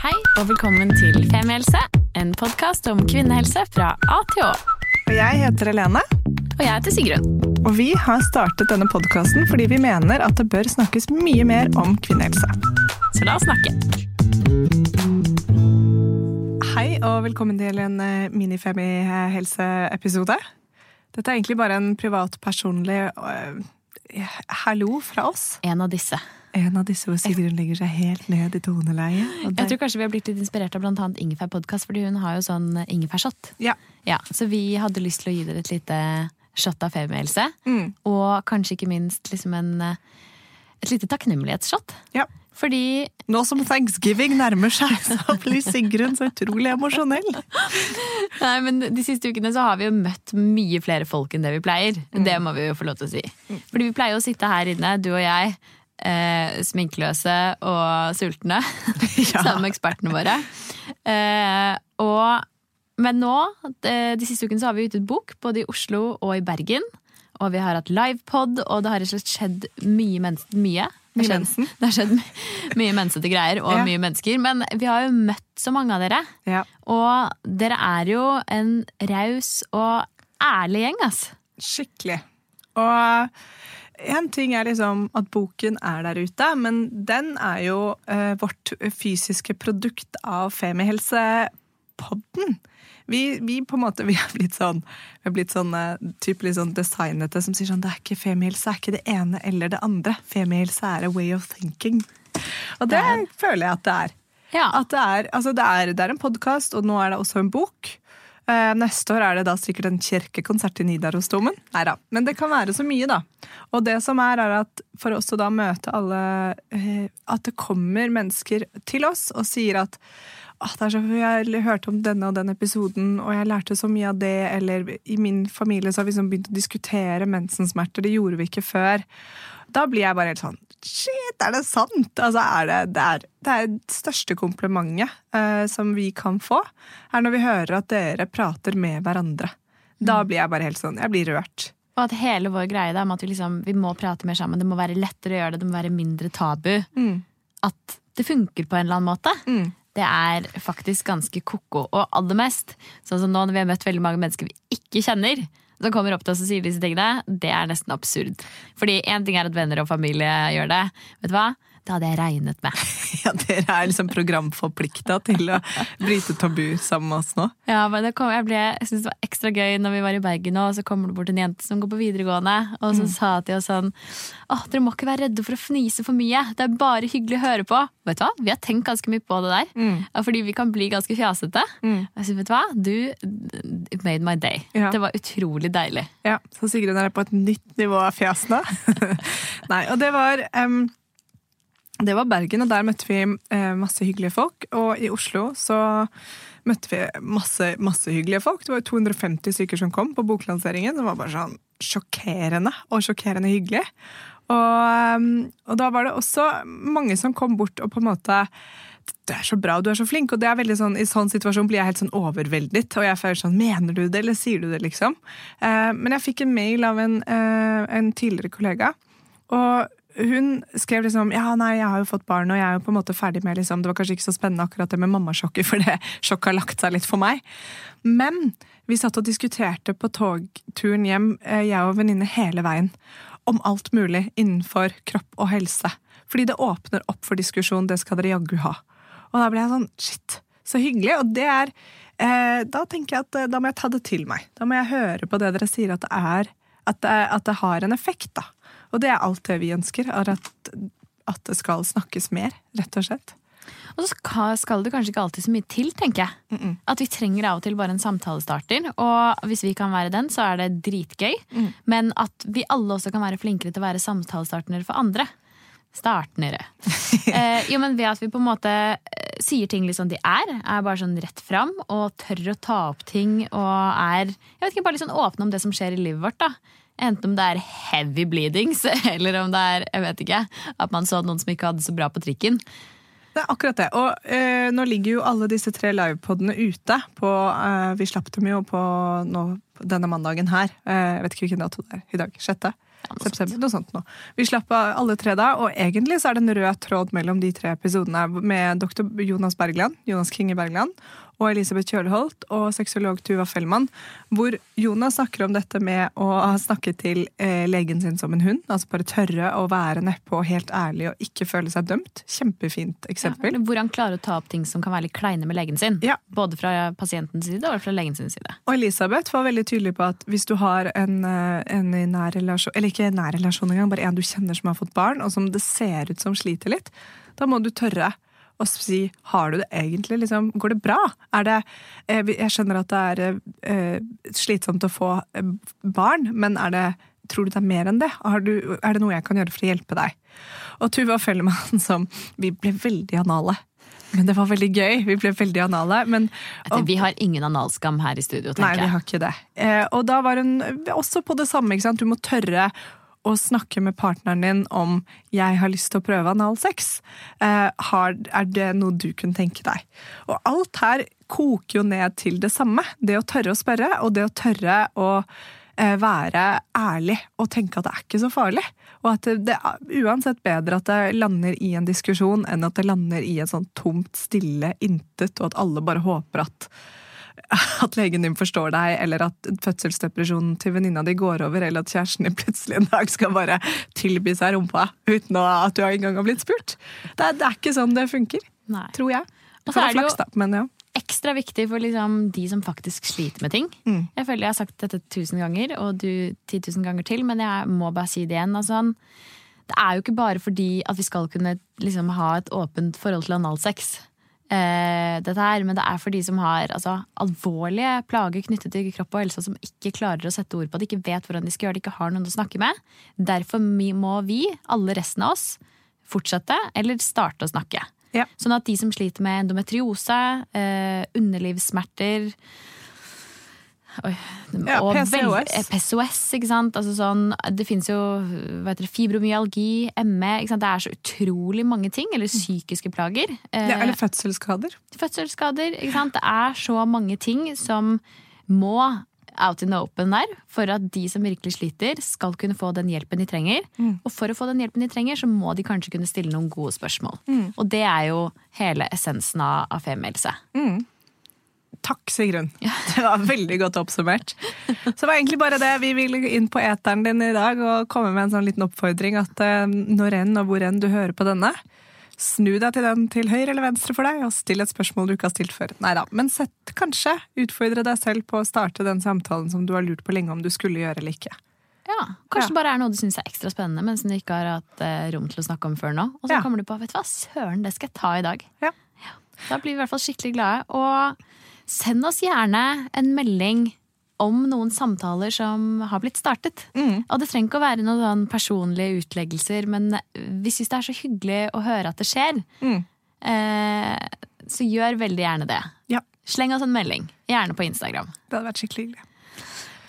Hei og velkommen til Femihelse, en podkast om kvinnehelse fra A til Å. Og jeg heter Helene, Og jeg heter Sigrun. og vi har startet denne podkasten fordi vi mener at det bør snakkes mye mer om kvinnehelse. Så la oss snakke. Hei og velkommen til en eh, mini-femi-helse-episode. Dette er egentlig bare en privat, personlig uh, hallo fra oss. En av disse. En av disse hvor Sigrun legger seg helt ned i toneleiet. Jeg tror kanskje vi har blitt litt inspirert av blant annet Ingefær podkast, fordi hun har jo sånn ingefærshot. Ja. Ja, så vi hadde lyst til å gi dere et lite shot av femihelse. Mm. Og kanskje ikke minst liksom en, et lite takknemlighetsshot. ja. Fordi Nå som thanksgiving nærmer seg, så blir Sigrun så utrolig emosjonell. Nei, men De siste ukene så har vi jo møtt mye flere folk enn det vi pleier. Det må vi jo få lov til å si. Fordi vi pleier å sitte her inne, du og jeg, eh, sminkeløse og sultne, Ja. sammen med ekspertene våre. Eh, og, men nå, de, siste ukene, så har vi utgitt bok, både i Oslo og i Bergen. Og vi har hatt livepod, og det har rett og slett skjedd mye. Mens, mye. Det har skjedd- Det har skjedd my- mye mensete greier og Ja. mye mennesker. Men vi har jo møtt så mange av dere. Ja. Og dere er jo en raus og ærlig gjeng, ass. Skikkelig. Og en ting er liksom at boken er der ute, men den er jo eh, vårt fysiske produkt av Femihelsepodden. Vi, vi på en måte, vi har blitt sånn, vi har blitt sånn eh, typ litt sånn designete som sier sånn det er ikke femihelse, det er ikke det ene eller det andre. Femihelse er a way of thinking. Og det Det er- føler jeg at det er. Ja. At det er, altså det er, det er en podkast, og nå er det også en bok. Eh, neste år er det da sikkert en kirkekonsert i Nidarosdomen. Neida, Men det kan være så mye, da. Og det som er, er at for oss å da møte alle eh, At det kommer mennesker til oss og sier at «Åh, det er så, jeg hørte om denne og den episoden, og jeg lærte så mye av det. Eller i min familie så har vi liksom begynt å diskutere mensensmerter. Det gjorde vi ikke før. Da blir jeg bare helt sånn Shit, er det sant? Altså, er det, det, er, det er det største komplimentet uh, som vi kan få, er når vi hører at dere prater med hverandre. Da blir jeg bare helt sånn Jeg blir rørt. Og at hele vår greie da, med at vi, liksom, vi må prate mer sammen, det må være lettere å gjøre det, det må være mindre tabu. Mm. At det funker på en eller annen måte. Mm. Det er faktisk ganske ko-ko. Og aller mest, sånn som nå når vi har møtt veldig mange mennesker vi ikke kjenner, som kommer opp til oss og sier disse tingene, det er nesten absurd. Fordi én ting er at venner og familie gjør det. Vet du hva? Det hadde jeg regnet med. Ja, dere er liksom programforplikta til å bryte tabu sammen med oss nå. Ja, men det kom, jeg, ble, jeg synes det var ekstra gøy når vi var i Bergen, og så kommer det bort en jente som går på videregående, og så sa til oss sånn Åh, dere må ikke være redde for å fnise for mye. Det er bare hyggelig å høre på. Vet du hva? Vi har tenkt ganske mye på det der. mm. Fordi vi kan bli ganske fjasete. Mm. Jeg synes, vet du hva? Du it made my day. Ja. Det var utrolig deilig. Ja, Så Sigrun er på et nytt nivå av fjas nå. Nei, og det var em, Det var Bergen, og der møtte vi eh, masse hyggelige folk. Og i Oslo så møtte vi masse, masse hyggelige folk. Det var jo 250 stykker som kom på boklanseringen. Det var bare sånn sjokkerende og sjokkerende hyggelig. Og, og da var det også mange som kom bort og på en måte du er så bra, du er så flink. Og det er veldig sånn, i sånn situasjon blir jeg helt sånn overveldet. Og jeg føler sånn, mener du det, eller sier du det, liksom? Eh, men jeg fikk en mail av en, eh, en tidligere kollega. Og hun skrev liksom ja, nei, jeg har jo fått barn, og jeg er jo på en måte ferdig med liksom, Det var kanskje ikke så spennende akkurat det med mammasjokket, for det sjokket har lagt seg litt for meg. Men vi satt og diskuterte på togturen hjem, eh, jeg og venninne hele veien, om alt mulig innenfor kropp og helse. Fordi det åpner opp for diskusjon, det skal dere jaggu ha. Og da ble jeg sånn shit, så hyggelig. Og det er eh, Da tenker jeg at eh, da må jeg ta det til meg. Da må jeg høre på det dere sier at det er At det, at det har en effekt, da. Og det er alt det vi ønsker. Er at, at det skal snakkes mer, rett og slett. Og så skal- det kanskje ikke alltid så mye til, tenker jeg. At vi trenger av og til bare en samtalestarter. Og hvis vi kan være den, så er det dritgøy. Men at vi alle også kan være flinkere til å være samtalestartnere for andre. Startnere. eh, jo, men ved at vi på en måte eh, sier ting litt sånn de er, er bare sånn rett fram, og tør å ta opp ting, og er jeg vet ikke, bare litt sånn åpne om det som skjer i livet vårt. da. Enten om det er heavy bleedings, eller om det er jeg vet ikke, at man så noen som ikke hadde det så bra på trikken. Det er akkurat det. Og eh, nå ligger jo alle disse tre livepodene ute. På, eh, vi slapp dem jo på nå, denne mandagen her. Eh, jeg vet ikke hvilken dato det er i dag. Sjette? september. Noe sånt nå. Vi slapp av alle tre da, og egentlig så er det en rød tråd mellom de tre episodene med dr. Jonas Bergland, Jonas Kinge Bergland, og Elisabeth Kjølholt og sexolog Tuva Fellmann, hvor Jonas snakker om dette med å ha snakket til eh, legen sin som en hund. Altså bare tørre å være nedpå og helt ærlig og ikke føle seg dømt. Kjempefint eksempel. Ja, hvor han klarer å ta opp ting som kan være litt kleine med legen sin. Ja. Både fra pasientens side og fra legen sin side. Og Elisabeth var veldig tydelig på at hvis du har en, eh, en nær relasjon, eller ikke nær relasjon engang, bare en du kjenner som har fått barn, og som det ser ut som sliter litt, da må du tørre og si har du det egentlig, liksom, går det bra? Det, eh, jeg skjønner at det er eh, slitsomt å få eh, barn, men det, tror du det er mer enn det? Du, er det noe jeg kan gjøre for å hjelpe deg? Og Tuva Fellemann som Vi ble veldig anale. Men det var veldig gøy. Vi ble veldig anale. Men, og, vi har ingen analskam her i studio, tenker jeg. Nei, vi har ikke det. og da var hun også på det samme. Du må tørre å snakke med partneren din om 'jeg har lyst til å prøve analsex', eh, er det noe du kunne tenke deg? Og alt her koker jo ned til det samme. Det å tørre å spørre, og det å tørre å eh, være ærlig og tenke at det er ikke så farlig. Og at det, er uansett bedre at det lander i en diskusjon enn at det lander i en sånn tomt, stille intet, og at alle bare håper at at legen din forstår deg, eller at fødselsdepresjonen til venninna di går over, eller at kjæresten din plutselig en dag skal bare tilby seg rumpa uten at du engang har blitt spurt. Det er, det er, ikke sånn det funker, Nei. tror jeg. Og så er det jo men, ja. ekstra viktig for liksom de som faktisk sliter med ting. Mm. Jeg føler jeg har sagt dette tusen ganger, og du ti tusen ganger til, men jeg må bare si det igjen. Altså, det er jo ikke bare fordi at vi skal kunne liksom, ha et åpent forhold til analsex eh, dette her, men det er for de som har altså, alvorlige plager knyttet til kropp og helse, som ikke klarer å sette ord på det, ikke vet hvordan de skal gjøre det, ikke har noen å snakke med. Derfor må vi, alle resten av oss, fortsette eller starte å snakke. Ja. Sånn at de som sliter med endometriose, eh, underlivssmerter, Oi, ja, PCOS. PCOS, ikke sant. Altså sånn, det fins jo det, fibromyalgi, ME. Det er så utrolig mange ting. Eller psykiske plager. Ja, eller fødselsskader. Fødselsskader, ikke sant. Det er så mange ting som må out in the open der, for at de som virkelig sliter, skal kunne få den hjelpen de trenger. Mm. Og for å få den hjelpen de trenger, så må de kanskje kunne stille noen gode spørsmål. Mm. Og det er jo hele essensen av femihelse. Mm. Takk, Sigrun. Det var veldig godt oppsummert. Så det var egentlig bare det. Vi vil inn på eteren din i dag og komme med en sånn liten oppfordring at eh, når enn og hvor enn du hører på denne, snu deg til den til høyre eller venstre for deg, og still et spørsmål du ikke har stilt før. Nei da, men sett kanskje, utfordre deg selv på å starte den samtalen som du har lurt på lenge om du skulle gjøre eller ikke. Ja, Kanskje ja. bare er noe du syns er ekstra spennende, men som du ikke har hatt eh, rom til å snakke om før nå. Og så ja. kommer du på vet du hva, søren, det skal jeg ta i dag. Ja. ja. Da blir vi i hvert fall skikkelig glade. Og Send oss gjerne en melding om noen samtaler som har blitt startet. Mm. Og det trenger ikke å være noen sånn personlige utleggelser, men vi syns det er så hyggelig å høre at det skjer. Mm. Eh, så gjør veldig gjerne det. Ja. Sleng oss en melding. Gjerne på Instagram. Det hadde vært skikkelig hyggelig.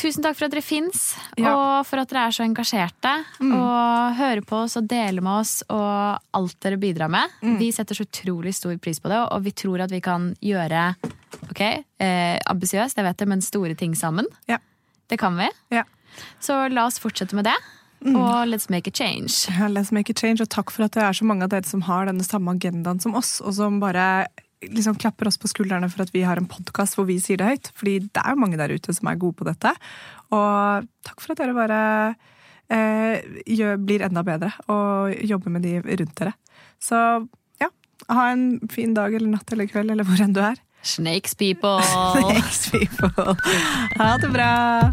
Tusen takk for at dere fins, ja. og for at dere er så engasjerte. Mm. Og hører på oss og deler med oss og alt dere bidrar med. Mm. Vi setter så utrolig stor pris på det, og vi tror at vi kan gjøre ok, eh, ambisiøst, jeg vet det, men store ting sammen. Ja. Det kan vi. Ja. Så la oss fortsette med det. Mm. Og let's make a change. Ja, let's make a change, Og takk for at det er så mange av dere som har denne samme agendaen som oss, og som bare liksom klapper oss på skuldrene for at vi har en podkast hvor vi sier det høyt. Fordi det er jo mange der ute som er gode på dette. Og takk for at dere bare eh, gjør, blir enda bedre og jobber med de rundt dere. Så ja, ha en fin dag eller natt eller kveld eller hvor enn du er. Snakes people. Snakes people. Ha det bra.